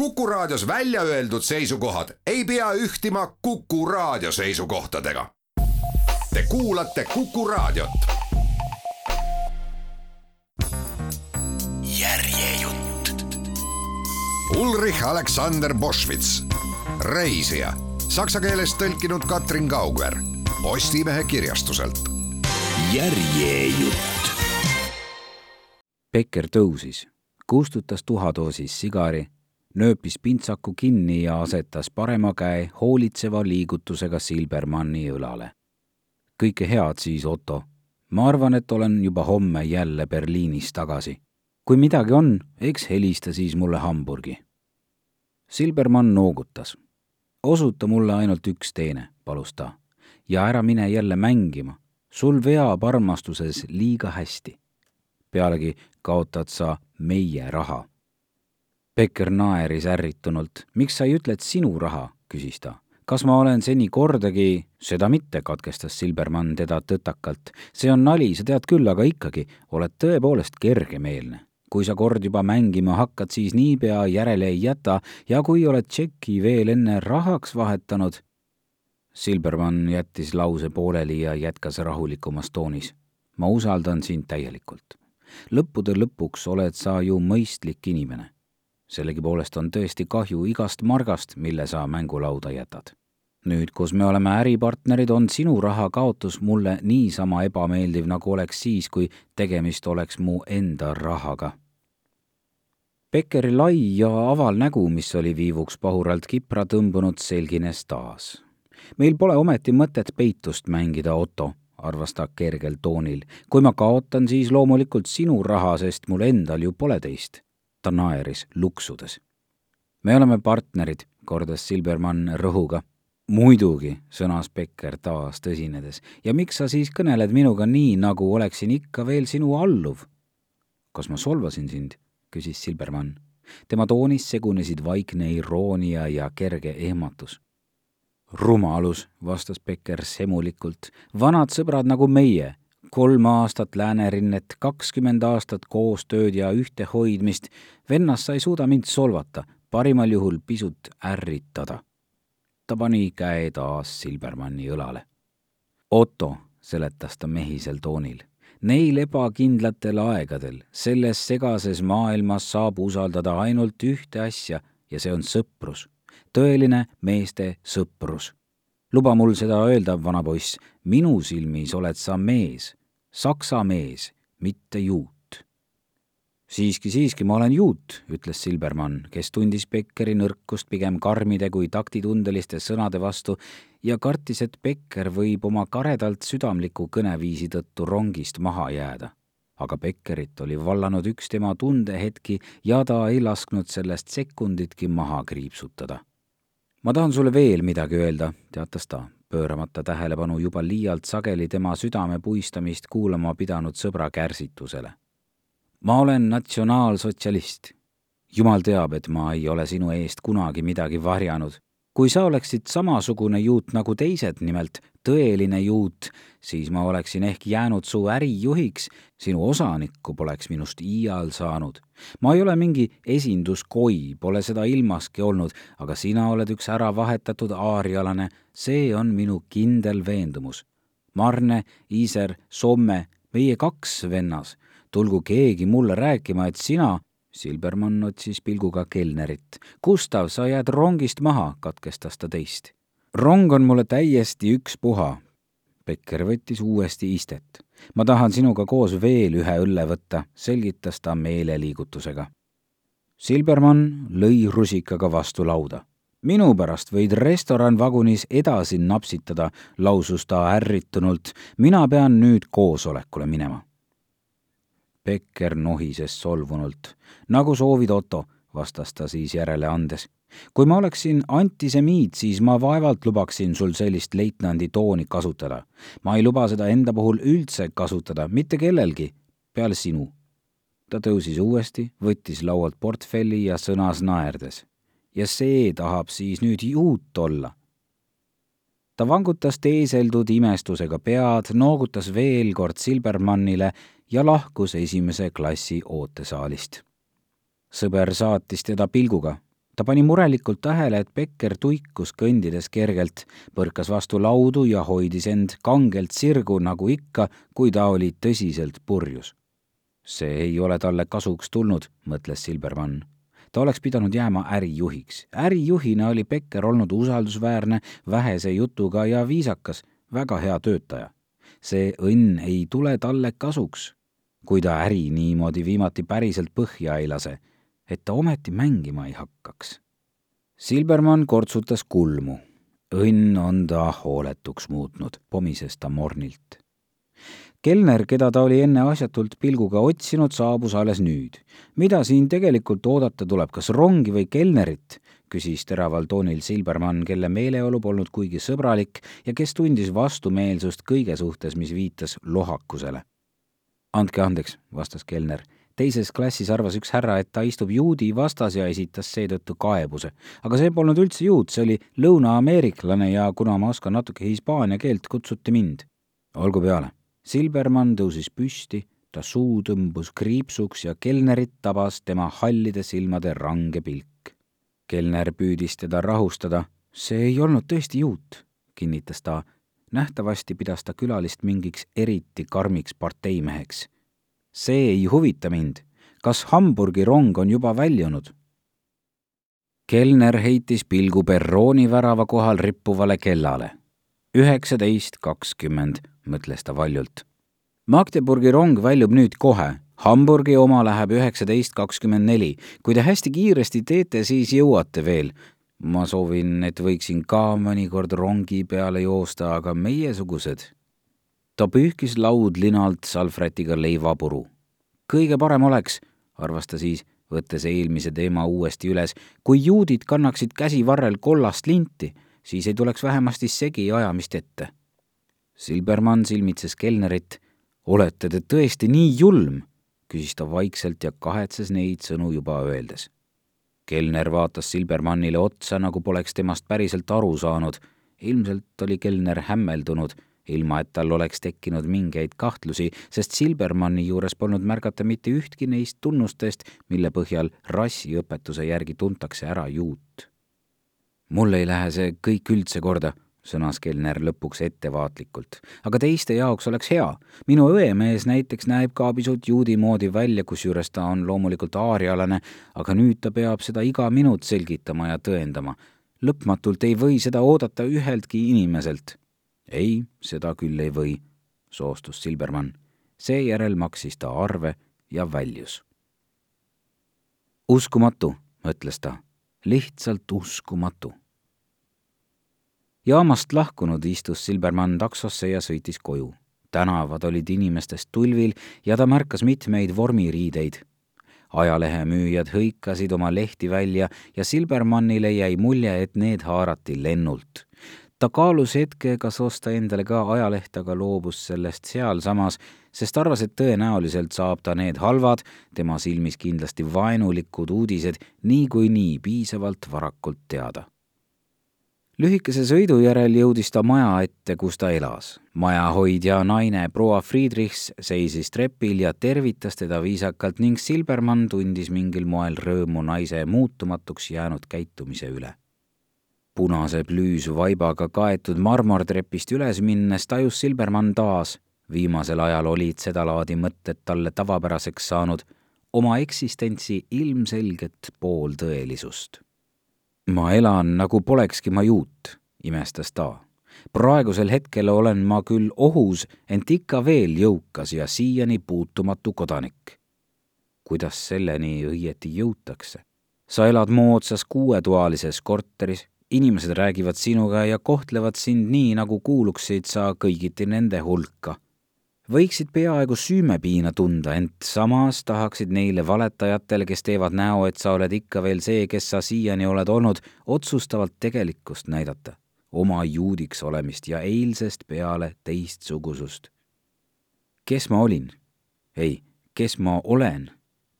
Kuku Raadios välja öeldud seisukohad ei pea ühtima Kuku Raadio seisukohtadega. Te kuulate Kuku Raadiot. järjejutt. Ulrich Alexander Boschwitz, reisija, saksa keelest tõlkinud Katrin Kaugver, Postimehe kirjastuselt. järjejutt. Becker tõusis, kustutas tuhadoosis sigari nööpis pintsaku kinni ja asetas parema käe hoolitseva liigutusega Silbermanni õlale. kõike head siis, Otto. ma arvan, et olen juba homme jälle Berliinis tagasi. kui midagi on, eks helista siis mulle Hamburgi. Silbermann noogutas. osuta mulle ainult üks teene, palus ta. ja ära mine jälle mängima. sul veab armastuses liiga hästi. pealegi kaotad sa meie raha Becker naeris ärritunult. miks sa ei ütle, et sinu raha, küsis ta. kas ma olen seni kordagi, seda mitte, katkestas Silbermann teda tõtakalt. see on nali, sa tead küll, aga ikkagi, oled tõepoolest kergemeelne. kui sa kord juba mängima hakkad, siis niipea järele ei jäta ja kui oled tšeki veel enne rahaks vahetanud, Silbermann jättis lause pooleli ja jätkas rahulikumas toonis. ma usaldan sind täielikult. lõppude lõpuks oled sa ju mõistlik inimene sellegipoolest on tõesti kahju igast margast, mille sa mängulauda jätad. nüüd, kus me oleme äripartnerid, on sinu raha kaotus mulle niisama ebameeldiv, nagu oleks siis, kui tegemist oleks mu enda rahaga. Beckeri lai ja aval nägu, mis oli viivuks pahuralt kipra tõmbunud, selgines taas. meil pole ometi mõtet peitust mängida, Otto, arvas ta kergel toonil. kui ma kaotan, siis loomulikult sinu raha, sest mul endal ju pole teist ta naeris luksudes. me oleme partnerid, kordas Silbermann rõhuga. muidugi, sõnas Becker taas tõsinedes. ja miks sa siis kõneled minuga nii, nagu oleksin ikka veel sinu alluv? kas ma solvasin sind? küsis Silbermann. tema toonis segunesid vaikne iroonia ja kerge ehmatus rumalus, vastas Becker semulikult. vanad sõbrad nagu meie kolm aastat läänerinnet, kakskümmend aastat koostööd ja ühtehoidmist, vennas sa ei suuda mind solvata, parimal juhul pisut ärritada. ta pani käe taas Silbermanni õlale. Otto, seletas ta mehisel toonil, neil ebakindlatel aegadel, selles segases maailmas saab usaldada ainult ühte asja ja see on sõprus, tõeline meeste sõprus luba mul seda öelda, vana poiss, minu silmis oled sa mees, saksa mees, mitte juut. siiski, siiski, ma olen juut, ütles Silbermann, kes tundis Beckeri nõrkust pigem karmide kui taktitundeliste sõnade vastu ja kartis, et Becker võib oma karedalt südamliku kõneviisi tõttu rongist maha jääda. aga Beckerit oli vallanud üks tema tundehetki ja ta ei lasknud sellest sekunditki maha kriipsutada. Ma tahan sulle veel midagi öelda, teatas ta pööramata tähelepanu juba liialt sageli tema südame puistamist kuulama pidanud sõbra kärsitusele. ma olen natsionaalsotsialist. jumal teab, et ma ei ole sinu eest kunagi midagi varjanud kui sa oleksid samasugune juut nagu teised, nimelt tõeline juut, siis ma oleksin ehk jäänud su ärijuhiks, sinu osanikku poleks minust iial saanud. ma ei ole mingi esinduskoi, pole seda ilmaski olnud, aga sina oled üks ära vahetatud aarialane, see on minu kindel veendumus. Marne, Iiser, Somme, meie kaks vennas, tulgu keegi mulle rääkima, et sina Silbermann otsis pilguga kelnerit. Gustav, sa jääd rongist maha, katkestas ta teist. Rong on mulle täiesti ükspuha. Becker võttis uuesti istet. ma tahan sinuga koos veel ühe õlle võtta, selgitas ta meeleliigutusega. Silbermann lõi rusikaga vastu lauda. minu pärast võid restoranvagunis edasi napsitada, lausus ta ärritunult. mina pean nüüd koosolekule minema Becker nohises solvunult. nagu soovid, Otto, vastas ta siis järele andes. Kui ma oleksin antisemiit, siis ma vaevalt lubaksin sul sellist leitnandi tooni kasutada. ma ei luba seda enda puhul üldse kasutada, mitte kellelgi, peale sinu. ta tõusis uuesti, võttis laualt portfelli ja sõnas naerdes. ja see tahab siis nüüd juut olla ta vangutas teeseldud imestusega pead, noogutas veel kord Silbermannile ja lahkus esimese klassi ootesaalist. sõber saatis teda pilguga. Ta pani murelikult tähele, et Becker tuikus kõndides kergelt, põrkas vastu laudu ja hoidis end kangelt sirgu, nagu ikka, kui ta oli tõsiselt purjus. see ei ole talle kasuks tulnud, mõtles Silbermann ta oleks pidanud jääma ärijuhiks. ärijuhina oli Becker olnud usaldusväärne, vähese jutuga ja viisakas, väga hea töötaja. see õnn ei tule talle kasuks, kui ta äri niimoodi viimati päriselt põhja ei lase, et ta ometi mängima ei hakkaks. Silbermann kortsutas kulmu. õnn on ta hooletuks muutnud, pomises ta mornilt kelner, keda ta oli enne asjatult pilguga otsinud, saabus alles nüüd. mida siin tegelikult oodata tuleb, kas rongi või kelnerit? küsis teraval toonil Silbermann, kelle meeleolu polnud kuigi sõbralik ja kes tundis vastumeelsust kõige suhtes, mis viitas lohakusele. andke andeks, vastas kelner. Teises klassis arvas üks härra, et ta istub juudi vastas ja esitas seetõttu kaebuse. aga see polnud üldse juut, see oli lõuna-ameeriklane ja kuna ma oskan natuke hispaania keelt, kutsuti mind. olgu peale Silbermann tõusis püsti, ta suu tõmbus kriipsuks ja kelnerit tabas tema hallide silmade range pilk. kelner püüdis teda rahustada. see ei olnud tõesti juut, kinnitas ta. nähtavasti pidas ta külalist mingiks eriti karmiks parteimeheks. See ei huvita mind. kas Hamburgi rong on juba väljunud? kelner heitis pilgu perrooni värava kohal rippuvale kellale. üheksateist kakskümmend mõtles ta valjult. Magdeburgi rong väljub nüüd kohe, Hamburgi oma läheb üheksateist kakskümmend neli. kui te hästi kiiresti teete, siis jõuate veel. ma soovin, et võiksin ka mõnikord rongi peale joosta, aga meiesugused. Ta pühkis laudlinalt salvrätiga leivapuru. kõige parem oleks, arvas ta siis, võttes eelmise teema uuesti üles, kui juudid kannaksid käsivarrel kollast linti, siis ei tuleks vähemasti segi ajamist ette Silbermann silmitses kelnerit. olete te tõesti nii julm? küsis ta vaikselt ja kahetses neid sõnu juba öeldes. kelner vaatas Silbermannile otsa, nagu poleks temast päriselt aru saanud. ilmselt oli kelner hämmeldunud, ilma et tal oleks tekkinud mingeid kahtlusi, sest Silbermanni juures polnud märgata mitte ühtki neist tunnustest, mille põhjal rassiõpetuse järgi tuntakse ära juut. mul ei lähe see kõik üldse korda sõnas kelner lõpuks ettevaatlikult. aga teiste jaoks oleks hea. minu õemees näiteks näeb ka pisut juudi moodi välja, kusjuures ta on loomulikult aarialane, aga nüüd ta peab seda iga minut selgitama ja tõendama. lõpmatult ei või seda oodata üheltki inimeselt. Ei, seda küll ei või, soostus Silbermann. seejärel maksis ta arve ja väljus. uskumatu, mõtles ta, lihtsalt uskumatu jaamast lahkunud istus Silbermann taksosse ja sõitis koju. tänavad olid inimestest tulvil ja ta märkas mitmeid vormiriideid. ajalehemüüjad hõikasid oma lehti välja ja Silbermannile jäi mulje, et need haarati lennult. Ta kaalus hetke, kas osta endale ka ajaleht, aga loobus sellest sealsamas, sest arvas, et tõenäoliselt saab ta need halvad, tema silmis kindlasti vaenulikud uudised niikuinii piisavalt varakult teada lühikese sõidu järel jõudis ta maja ette, kus ta elas. majahoidja naine proua Friedrichs seisis trepil ja tervitas teda viisakalt ning Silbermann tundis mingil moel rõõmu naise muutumatuks jäänud käitumise üle. Punase plüüsvaibaga kaetud marmortrepist üles minnes tajus Silbermann taas, viimasel ajal olid sedalaadi mõtted talle tavapäraseks saanud, oma eksistentsi ilmselget pooltõelisust ma elan nagu polekski ma juut, imestas ta. praegusel hetkel olen ma küll ohus, ent ikka veel jõukas ja siiani puutumatu kodanik. kuidas selleni õieti jõutakse? sa elad moodsas kuuetoalises korteris, inimesed räägivad sinuga ja kohtlevad sind nii, nagu kuuluksid sa kõigiti nende hulka võiksid peaaegu süümepiina tunda, ent samas tahaksid neile valetajatele, kes teevad näo, et sa oled ikka veel see, kes sa siiani oled olnud, otsustavalt tegelikkust näidata, oma juudiks olemist ja eilsest peale teistsugusust. kes ma olin? ei, kes ma olen?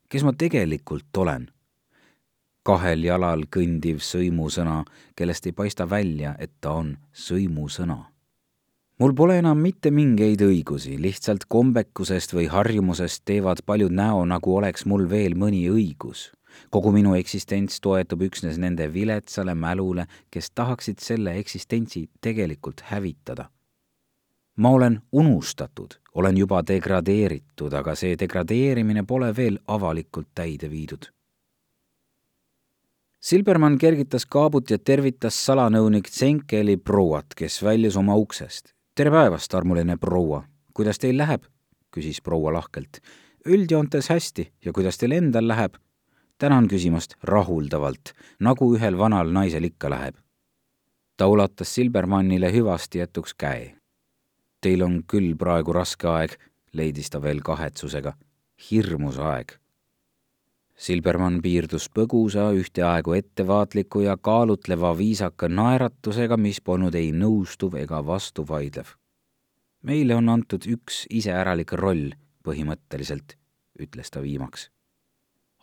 kes ma tegelikult olen? Kahel jalal kõndiv sõimusõna, kellest ei paista välja, et ta on sõimusõna mul pole enam mitte mingeid õigusi, lihtsalt kombekusest või harjumusest teevad paljud näo, nagu oleks mul veel mõni õigus. kogu minu eksistents toetub üksnes nende viletsale mälule, kes tahaksid selle eksistentsi tegelikult hävitada. ma olen unustatud, olen juba degradeeritud, aga see degradeerimine pole veel avalikult täide viidud Silbermann kergitas kaabut ja tervitas salanõunik Tsenkeli prouat, kes väljus oma uksest. tere päevast, armuline proua, kuidas teil läheb? küsis proua lahkelt. üldjoontes hästi ja kuidas teil endal läheb? tänan küsimast rahuldavalt, nagu ühel vanal naisel ikka läheb. ta ulatas Silbermannile hüvasti jätuks käe. Teil on küll praegu raske aeg, leidis ta veel kahetsusega. hirmus aeg. Silbermann piirdus põgusa, ühteaegu ettevaatliku ja kaalutleva viisaka naeratusega, mis polnud ei nõustuv ega vastuvaidlev. meile on antud üks iseäralik roll põhimõtteliselt, ütles ta viimaks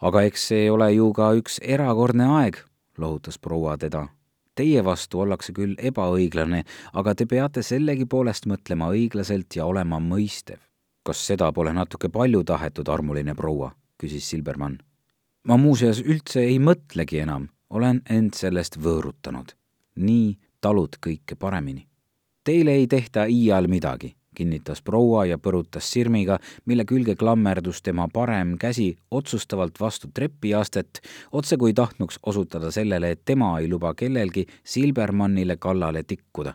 aga eks see ole ju ka üks erakordne aeg, lohutas proua teda. Teie vastu ollakse küll ebaõiglane, aga te peate sellegipoolest mõtlema õiglaselt ja olema mõistev. kas seda pole natuke palju tahetud, armuline proua? küsis Silbermann. Ma muuseas üldse ei mõtlegi enam, olen end sellest võõrutanud. nii talud kõike paremini. Teile ei tehta iial midagi kinnitas proua ja põrutas sirmiga, mille külge klammerdus tema parem käsi otsustavalt vastu trepiastet, otse kui tahtnuks osutada sellele, et tema ei luba kellelgi Silbermannile kallale tikkuda.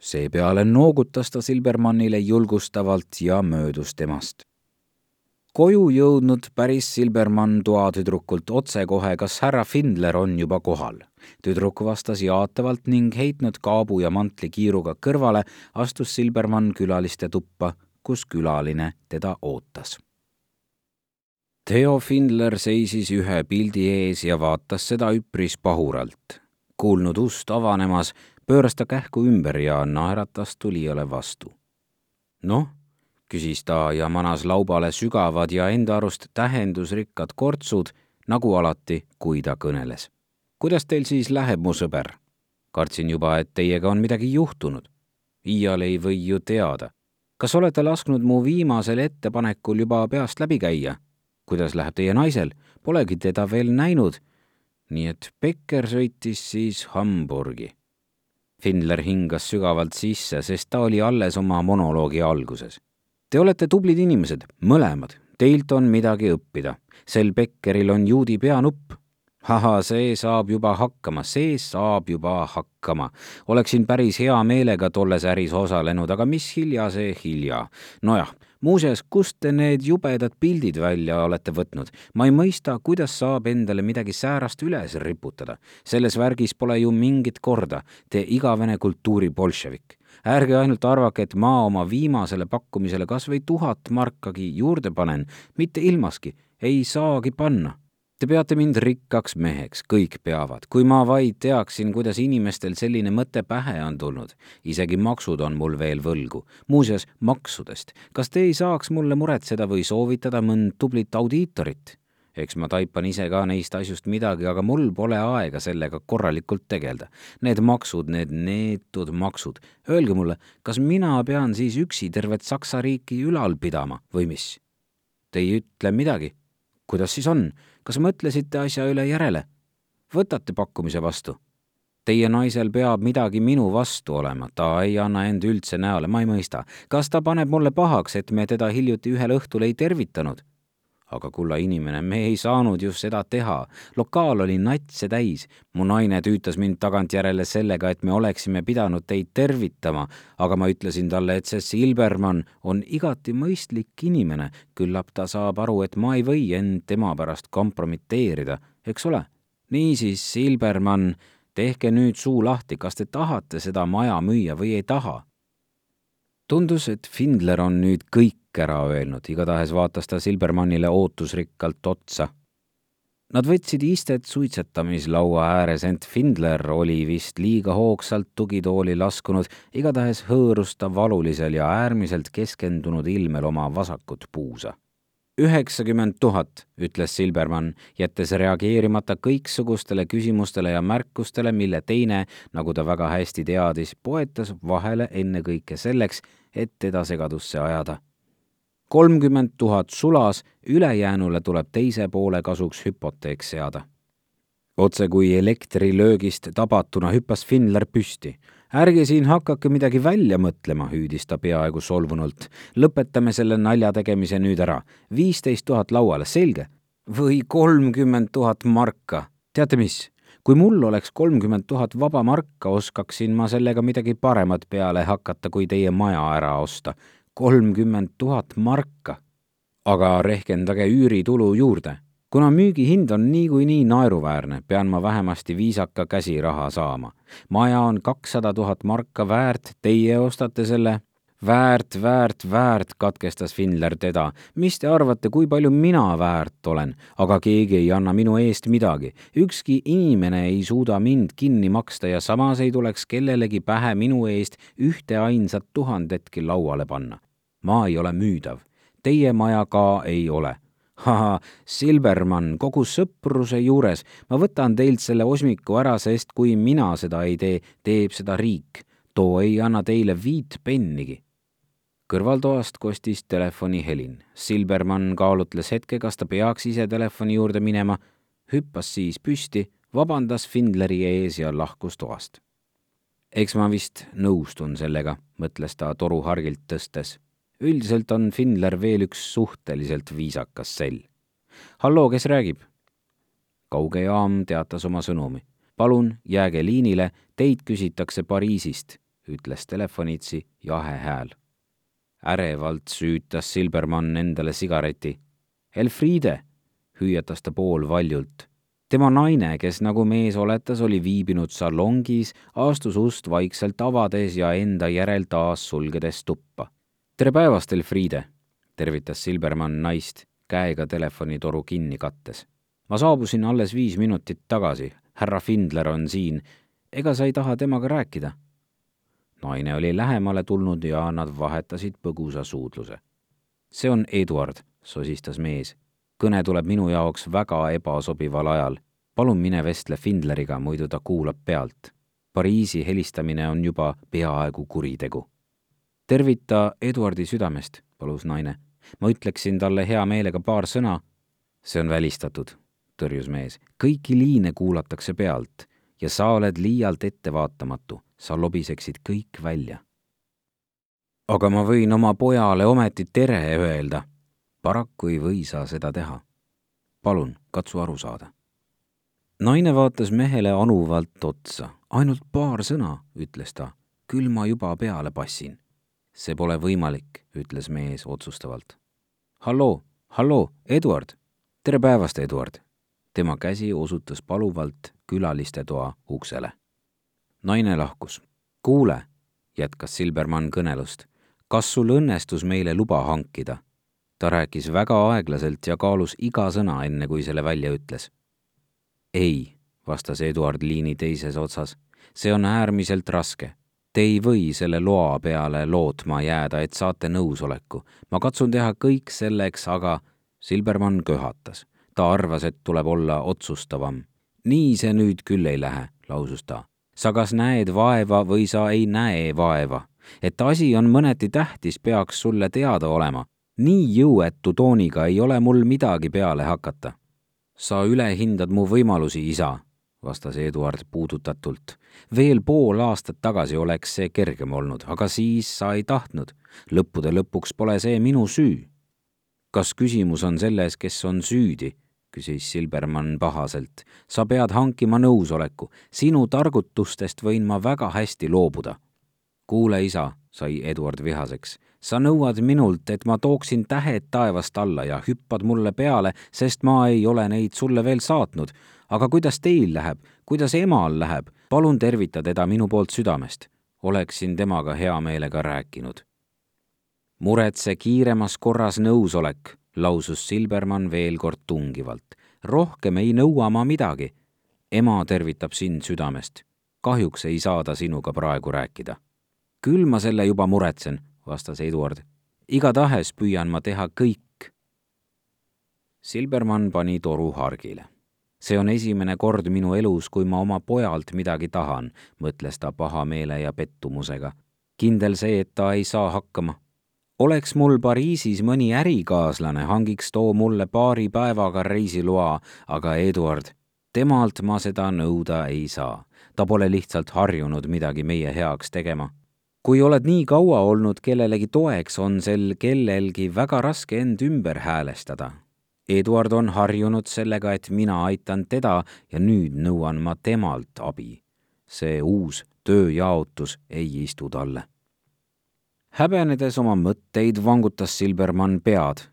seepeale noogutas ta Silbermannile julgustavalt ja möödus temast koju jõudnud päris Silbermann toatüdrukult otsekohe, kas härra Findler on juba kohal. tüdruk vastas jaatavalt ning heitnud kaabu ja mantli kiiruga kõrvale, astus Silbermann külaliste tuppa, kus külaline teda ootas. Theo Findler seisis ühe pildi ees ja vaatas seda üpris pahuralt. kuulnud ust avanemas, pööras ta kähku ümber ja naeratas tulijale vastu. noh küsis ta ja manas laubale sügavad ja enda arust tähendusrikkad kortsud, nagu alati, kui ta kõneles. kuidas teil siis läheb, mu sõber? kartsin juba, et teiega on midagi juhtunud. iial ei või ju teada. kas olete lasknud mu viimasel ettepanekul juba peast läbi käia? kuidas läheb teie naisel? Polegi teda veel näinud. nii et Becker sõitis siis Hamburgi. Findler hingas sügavalt sisse, sest ta oli alles oma monoloogi alguses Te olete tublid inimesed, mõlemad. Teilt on midagi õppida. sel Beckeril on juudi peanupp. ahah, see saab juba hakkama, see saab juba hakkama. oleksin päris hea meelega tolles äris osalenud, aga mis hilja, see hilja. nojah, muuseas, kust te need jubedad pildid välja olete võtnud? ma ei mõista, kuidas saab endale midagi säärast üles riputada. selles värgis pole ju mingit korda. Te igavene kultuuri bolševik ärge ainult arvake, et ma oma viimasele pakkumisele kas või tuhat markagi juurde panen, mitte ilmaski, ei saagi panna. Te peate mind rikkaks meheks, kõik peavad, kui ma vaid teaksin, kuidas inimestel selline mõte pähe on tulnud. isegi maksud on mul veel võlgu. muuseas, maksudest. kas te ei saaks mulle muretseda või soovitada mõnd tublit audiitorit? Eks ma taipan ise ka neist asjust midagi, aga mul pole aega sellega korralikult tegeleda. Need maksud, need neetud maksud. Öelge mulle, kas mina pean siis üksi tervet Saksa riiki ülal pidama või mis? Te ei ütle midagi. kuidas siis on? kas mõtlesite asja üle järele? võtate pakkumise vastu? Teie naisel peab midagi minu vastu olema, ta ei anna end üldse näole, ma ei mõista. kas ta paneb mulle pahaks, et me teda hiljuti ühel õhtul ei tervitanud? Aga kulla inimene, me ei saanud ju seda teha. lokaal oli natse täis. mu naine tüütas mind tagantjärele sellega, et me oleksime pidanud teid tervitama, aga ma ütlesin talle, et see Silbermann on igati mõistlik inimene. küllap ta saab aru, et ma ei või end tema pärast kompromiteerida, eks ole? niisiis, Silbermann, tehke nüüd suu lahti, kas te tahate seda maja müüa või ei taha? tundus, et Findler on nüüd kõik ära öelnud, igatahes vaatas ta Silbermannile ootusrikkalt otsa. Nad võtsid istet suitsetamislaua ääres, ent Findler oli vist liiga hoogsalt tugitooli laskunud, igatahes hõõrus ta valulisel ja äärmiselt keskendunud ilmel oma vasakut puusa. Üheksakümmend tuhat, ütles Silbermann, jättes reageerimata kõiksugustele küsimustele ja märkustele, mille teine, nagu ta väga hästi teadis, poetas vahele ennekõike selleks, et teda segadusse ajada kolmkümmend tuhat sulas, ülejäänule tuleb teise poole kasuks hüpoteek seada. otse kui elektrilöögist tabatuna hüppas Finlar püsti. ärge siin hakake midagi välja mõtlema, hüüdis ta peaaegu solvunult. lõpetame selle nalja tegemise nüüd ära. viisteist tuhat lauale, selge? või kolmkümmend tuhat marka. teate mis? kui mul oleks kolmkümmend tuhat vaba marka, oskaksin ma sellega midagi paremat peale hakata, kui teie maja ära osta. Kolmkümmend tuhat marka. aga rehkendage üüritulu juurde. kuna müügihind on niikuinii naeruväärne, pean ma vähemasti viisaka käsiraha saama. maja on kakssada tuhat marka väärt, teie ostate selle väärt, väärt, väärt, katkestas Finler teda. mis te arvate, kui palju mina väärt olen? aga keegi ei anna minu eest midagi. ükski inimene ei suuda mind kinni maksta ja samas ei tuleks kellelegi pähe minu eest ühte ainsat tuhandetki lauale panna. Ma ei ole müüdav. Teie maja ka ei ole ahah, Silbermann, kogu sõpruse juures, ma võtan teilt selle osmiku ära, sest kui mina seda ei tee, teeb seda riik. too ei anna teile viit pennigi kõrvaltoast kostis telefonihelin. Silbermann kaalutles hetke, kas ta peaks ise telefoni juurde minema, hüppas siis püsti, vabandas Findleri ees ja lahkus toast. eks ma vist nõustun sellega, mõtles ta toru hargilt tõstes. Üldiselt on Findler veel üks suhteliselt viisakas sell. halloo, kes räägib? kauge jaam teatas oma sõnumi. palun jääge liinile, teid küsitakse Pariisist, ütles telefonitsi jahe hääl ärevalt süütas Silbermann endale sigareti. Elfriide, hüüatas ta poolvaljult. tema naine, kes nagu mees oletas, oli viibinud salongis, astus ust vaikselt avades ja enda järel taas sulgedes tuppa. Tere päevast, Elfriide, tervitas Silbermann naist, käega telefonitoru kinni kattes. ma saabusin alles viis minutit tagasi, härra Findler on siin. ega sa ei taha temaga rääkida? naine oli lähemale tulnud ja nad vahetasid põgusa suudluse. see on Eduard, sosistas mees. kõne tuleb minu jaoks väga ebasobival ajal. palun mine vestle Findleriga, muidu ta kuulab pealt. Pariisi helistamine on juba peaaegu kuritegu. Tervita Eduardi südamest, palus naine. ma ütleksin talle hea meelega paar sõna. see on välistatud, tõrjus mees. kõiki liine kuulatakse pealt ja sa oled liialt ettevaatamatu sa lobiseksid kõik välja. aga ma võin oma pojale ometi tere öelda. paraku ei või sa seda teha. palun, katsu aru saada. naine vaatas mehele anuvalt otsa. ainult paar sõna, ütles ta. küll ma juba peale passin. See pole võimalik, ütles mees otsustavalt. halloo, halloo, Eduard. tere päevast, Eduard. tema käsi osutas paluvalt külaliste toa uksele naine lahkus. kuule, jätkas Silbermann kõnelust, kas sul õnnestus meile luba hankida? ta rääkis väga aeglaselt ja kaalus iga sõna, enne kui selle välja ütles. ei, vastas Eduard liini teises otsas, see on äärmiselt raske. Te ei või selle loa peale lootma jääda, et saate nõusoleku. ma katsun teha kõik selleks, aga Silbermann köhatas. ta arvas, et tuleb olla otsustavam. nii see nüüd küll ei lähe, lausus ta sa kas näed vaeva või sa ei näe vaeva. et asi on mõneti tähtis, peaks sulle teada olema. nii jõuetu tooniga ei ole mul midagi peale hakata. sa ülehindad mu võimalusi, isa, vastas Eduard puudutatult. veel pool aastat tagasi oleks see kergem olnud, aga siis sa ei tahtnud. lõppude lõpuks pole see minu süü. kas küsimus on selles, kes on süüdi küsis Silbermann pahaselt. sa pead hankima nõusoleku. sinu targutustest võin ma väga hästi loobuda. kuule, isa, sai Eduard vihaseks. sa nõuad minult, et ma tooksin tähed taevast alla ja hüppad mulle peale, sest ma ei ole neid sulle veel saatnud. Aga kuidas teil läheb, kuidas emal läheb? palun tervita teda minu poolt südamest. oleksin temaga hea meelega rääkinud. muretse kiiremas korras nõusolek lausus Silbermann veel kord tungivalt. rohkem ei nõua ma midagi. ema tervitab sind südamest. kahjuks ei saa ta sinuga praegu rääkida. küll ma selle juba muretsen, vastas Eduard. igatahes püüan ma teha kõik. Silbermann pani toru hargile. See on esimene kord minu elus, kui ma oma pojalt midagi tahan, mõtles ta pahameele ja pettumusega. kindel see, et ta ei saa hakkama oleks mul Pariisis mõni ärikaaslane, hangiks too mulle paari päevaga reisiloa, aga Eduard, temalt ma seda nõuda ei saa. ta pole lihtsalt harjunud midagi meie heaks tegema. kui oled nii kaua olnud kellelegi toeks, on sel kellelgi väga raske end ümber häälestada. Eduard on harjunud sellega, et mina aitan teda ja nüüd nõuan ma temalt abi. see uus tööjaotus ei istu talle häbenedes oma mõtteid, vangutas Silbermann pead.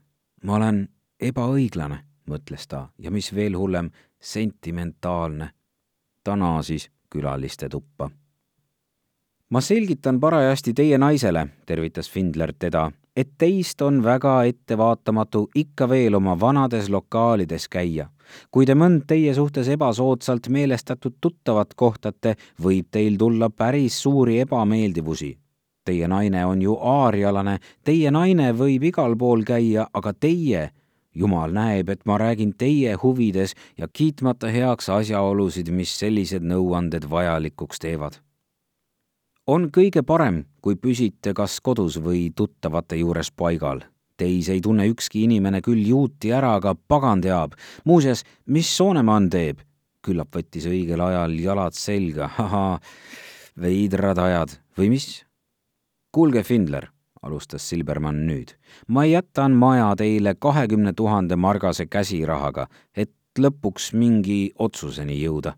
ma olen ebaõiglane, mõtles ta ja mis veel hullem, sentimentaalne. ta naasis külaliste tuppa. ma selgitan parajasti teie naisele, tervitas Findler teda, et teist on väga ettevaatamatu ikka veel oma vanades lokaalides käia. kui te mõnd teie suhtes ebasoodsalt meelestatud tuttavat kohtate, võib teil tulla päris suuri ebameeldivusi Teie naine on ju aarialane, teie naine võib igal pool käia, aga teie, jumal näeb, et ma räägin teie huvides ja kiitmata heaks asjaolusid, mis sellised nõuanded vajalikuks teevad. On kõige parem, kui püsite kas kodus või tuttavate juures paigal. Teis ei tunne ükski inimene küll juuti ära, aga pagan teab. muuseas, mis Soonemann teeb? küllap võttis õigel ajal jalad selga, ahaa, veidrad ajad või mis? kuulge, Findler, alustas Silbermann nüüd, ma jätan maja teile kahekümne tuhande margase käsirahaga, et lõpuks mingi otsuseni jõuda.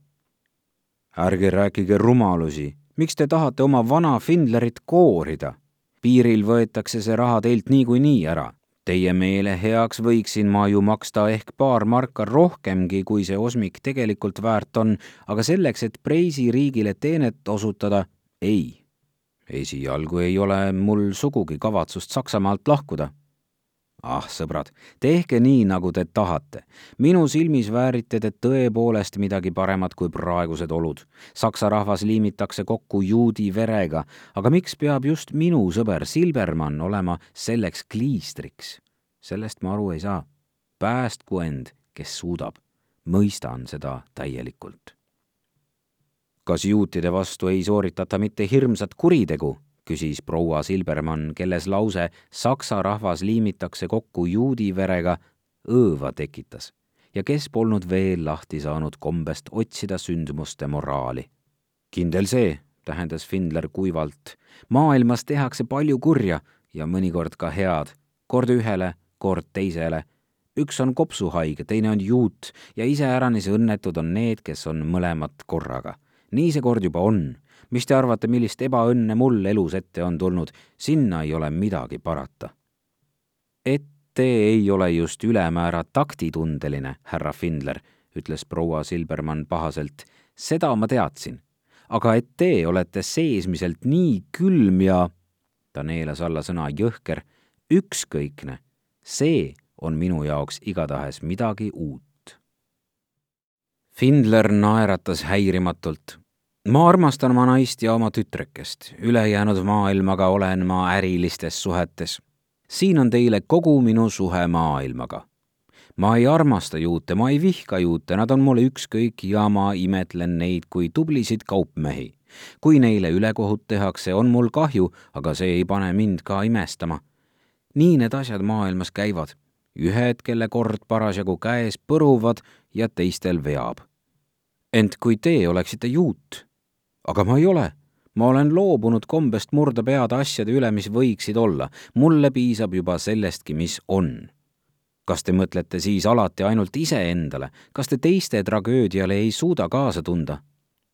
ärge rääkige rumalusi, miks te tahate oma vana Findlerit koorida? piiril võetakse see raha teilt niikuinii ära. Teie meele heaks võiksin ma ju maksta ehk paar marka rohkemgi, kui see osmik tegelikult väärt on, aga selleks, et Preisi riigile teenet osutada, ei esialgu ei ole mul sugugi kavatsust Saksamaalt lahkuda. Ah, sõbrad, tehke nii, nagu te tahate. minu silmis väärite te tõepoolest midagi paremat kui praegused olud. Saksa rahvas liimitakse kokku juudi verega, aga miks peab just minu sõber Silbermann olema selleks kliistriks? sellest ma aru ei saa. päästku end, kes suudab. mõistan seda täielikult kas juutide vastu ei sooritata mitte hirmsat kuritegu, küsis proua Silbermann, kelles lause saksa rahvas liimitakse kokku juudi verega, õõva tekitas ja kes polnud veel lahti saanud kombest otsida sündmuste moraali. kindel see, tähendas Findler kuivalt, maailmas tehakse palju kurja ja mõnikord ka head, kord ühele, kord teisele. üks on kopsuhaige, teine on juut ja iseäranis õnnetud on need, kes on mõlemad korraga nii see kord juba on. Mis te arvate, millist ebaõnne mul elus ette on tulnud, sinna ei ole midagi parata. et te ei ole just ülemäära taktitundeline, härra Findler, ütles proua Silbermann pahaselt, seda ma teadsin. aga et te olete seesmiselt nii külm ja ta neelas alla sõna jõhker, ükskõikne, see on minu jaoks igatahes midagi uut. Findler naeratas häirimatult ma armastan oma naist ja oma tütrekest, ülejäänud maailmaga olen ma ärilistes suhetes. siin on teile kogu minu suhe maailmaga. ma ei armasta juute, ma ei vihka juute, nad on mulle ükskõik ja ma imetlen neid kui tublisid kaupmehi. kui neile ülekohut tehakse, on mul kahju, aga see ei pane mind ka imestama. nii need asjad maailmas käivad. ühed, kelle kord parasjagu käes, põruvad ja teistel veab ent kui teie oleksite juut, aga ma ei ole. ma olen loobunud kombest murda pead asjade üle, mis võiksid olla. mulle piisab juba sellestki, mis on. kas te mõtlete siis alati ainult iseendale, kas te teiste tragöödiale ei suuda kaasa tunda?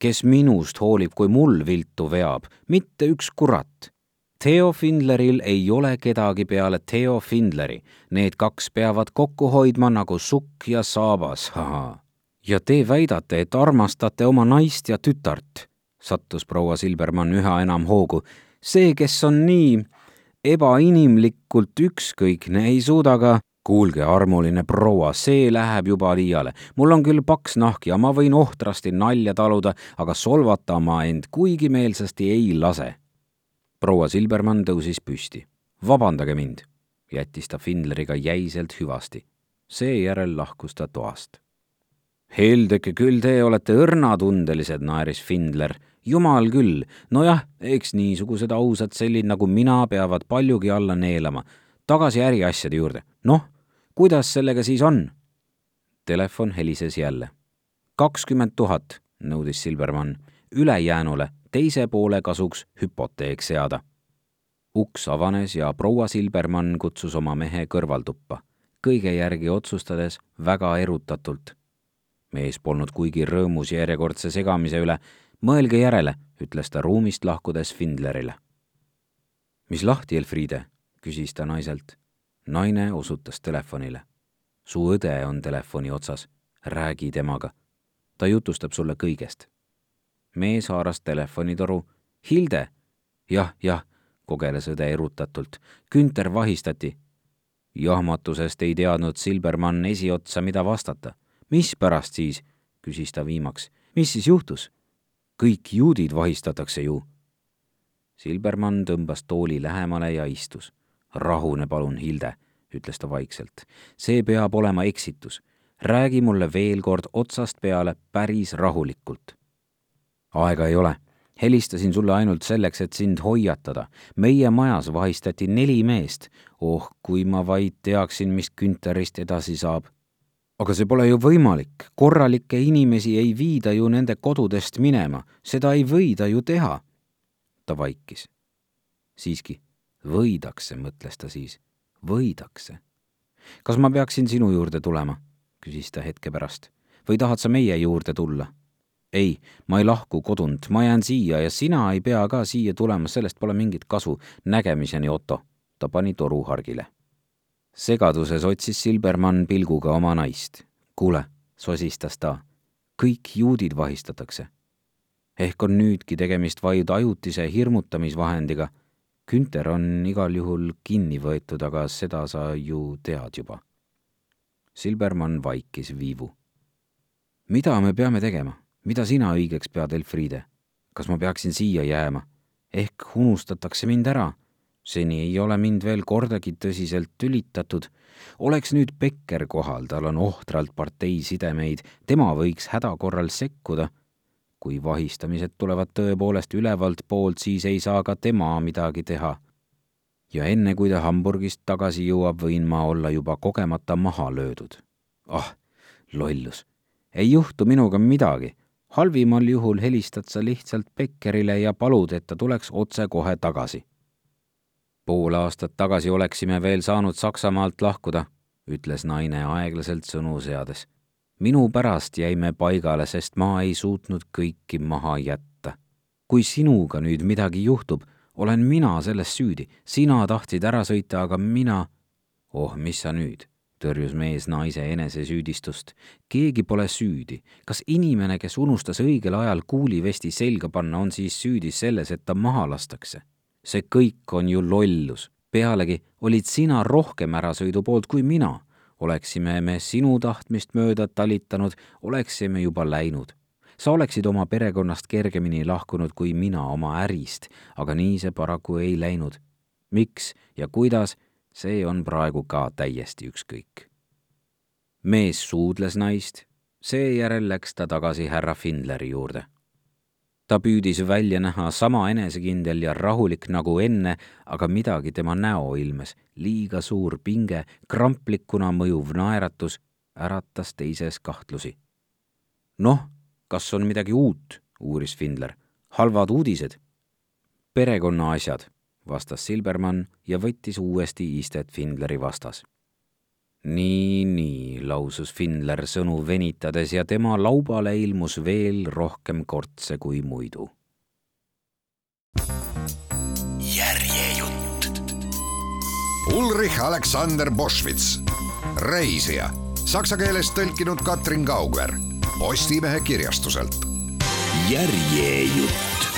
kes minust hoolib, kui mul viltu veab, mitte üks kurat. Theo Findleril ei ole kedagi peale Theo Findleri. Need kaks peavad kokku hoidma nagu sukk ja saabas, ja te väidate, et armastate oma naist ja tütart sattus proua Silbermann üha enam hoogu. see, kes on nii ebainimlikult ükskõikne, ei suuda ka kuulge, armuline proua, see läheb juba liiale. mul on küll paks nahk ja ma võin ohtrasti nalja taluda, aga solvata ma end kuigi meelsasti ei lase. proua Silbermann tõusis püsti. vabandage mind, jättis ta Findleriga jäiselt hüvasti. seejärel lahkus ta toast Heldeke, küll te olete õrnatundelised, naeris Findler. Jumal küll, nojah, eks niisugused ausad sellid nagu mina peavad paljugi alla neelama. tagasi äriasjade juurde. noh, kuidas sellega siis on? Telefon helises jälle. kakskümmend tuhat, nõudis Silvermann. ülejäänule teise poole kasuks hüpoteek seada. uks avanes ja proua Silbermann kutsus oma mehe kõrvaltuppa, kõige järgi otsustades väga erutatult mees polnud kuigi rõõmus järjekordse segamise üle. Mõelge järele, ütles ta ruumist lahkudes Findlerile. mis lahti, Elfriide? küsis ta naiselt. naine osutas telefonile. su õde on telefoni otsas, räägi temaga. ta jutustab sulle kõigest. mees haaras telefonitoru. Hilde? jah, jah, kogeles õde erutatult. Günter vahistati. jahmatusest ei teadnud Silbermann esiotsa, mida vastata mispärast siis, küsis ta viimaks. mis siis juhtus? Kõik juudid vahistatakse ju. Silbermann tõmbas tooli lähemale ja istus. rahune palun, Hilde, ütles ta vaikselt. see peab olema eksitus. räägi mulle veel kord otsast peale päris rahulikult. aega ei ole helistasin sulle ainult selleks, et sind hoiatada. meie majas vahistati neli meest. oh, kui ma vaid teaksin, mis Günterist edasi saab aga see pole ju võimalik, korralikke inimesi ei viida ju nende kodudest minema, seda ei võida ju teha. ta vaikis. siiski, võidakse, mõtles ta siis, võidakse. kas ma peaksin sinu juurde tulema? küsis ta hetke pärast. või tahad sa meie juurde tulla? ei, ma ei lahku kodunt, ma jään siia ja sina ei pea ka siia tulema, sellest pole mingit kasu. nägemiseni, Otto. ta pani toru hargile segaduses otsis Silbermann pilguga oma naist. kuule, sosistas ta, kõik juudid vahistatakse. ehk on nüüdki tegemist vaid ajutise hirmutamisvahendiga. Günter on igal juhul kinni võetud, aga seda sa ju tead juba. Silbermann vaikis viivu. mida me peame tegema, mida sina õigeks pead, Elfriede? kas ma peaksin siia jääma? ehk unustatakse mind ära seni ei ole mind veel kordagi tõsiselt tülitatud. oleks nüüd Becker kohal, tal on ohtralt partei sidemeid, tema võiks häda korral sekkuda. kui vahistamised tulevad tõepoolest ülevalt poolt, siis ei saa ka tema midagi teha. ja enne, kui ta Hamburgist tagasi jõuab, võin ma olla juba kogemata maha löödud. ah, lollus. ei juhtu minuga midagi halvimal juhul helistad sa lihtsalt Beckerile ja palud, et ta tuleks otsekohe tagasi pool aastat tagasi oleksime veel saanud Saksamaalt lahkuda, ütles naine aeglaselt sõnu seades. minu pärast jäime paigale, sest ma ei suutnud kõiki maha jätta. kui sinuga nüüd midagi juhtub, olen mina selles süüdi, sina tahtsid ära sõita, aga mina. oh, mis sa nüüd, tõrjus mees naise enesesüüdistust. keegi pole süüdi. kas inimene, kes unustas õigel ajal kuulivesti selga panna, on siis süüdi selles, et ta maha lastakse? See kõik on ju lollus. pealegi olid sina rohkem ärasõidu poolt kui mina. oleksime me sinu tahtmist mööda talitanud, oleksime juba läinud. sa oleksid oma perekonnast kergemini lahkunud kui mina oma ärist, aga nii see paraku ei läinud. miks ja kuidas, see on praegu ka täiesti ükskõik. mees suudles naist, seejärel läks ta tagasi härra Findleri juurde ta püüdis välja näha sama enesekindel ja rahulik nagu enne, aga midagi tema näoilmes, liiga suur pinge, kramplikuna mõjuv naeratus äratas teises kahtlusi. noh, kas on midagi uut, uuris Findler. halvad uudised? perekonnaasjad, vastas Silbermann ja võttis uuesti istet Findleri vastas nii, nii, lausus Findler sõnu venitades ja tema laubale ilmus veel rohkem kortse kui muidu. järjejutt. Ulrich Aleksander Boschwitz, reisija, saksa keelest tõlkinud Katrin Kaugver, Postimehe kirjastuselt. järjejutt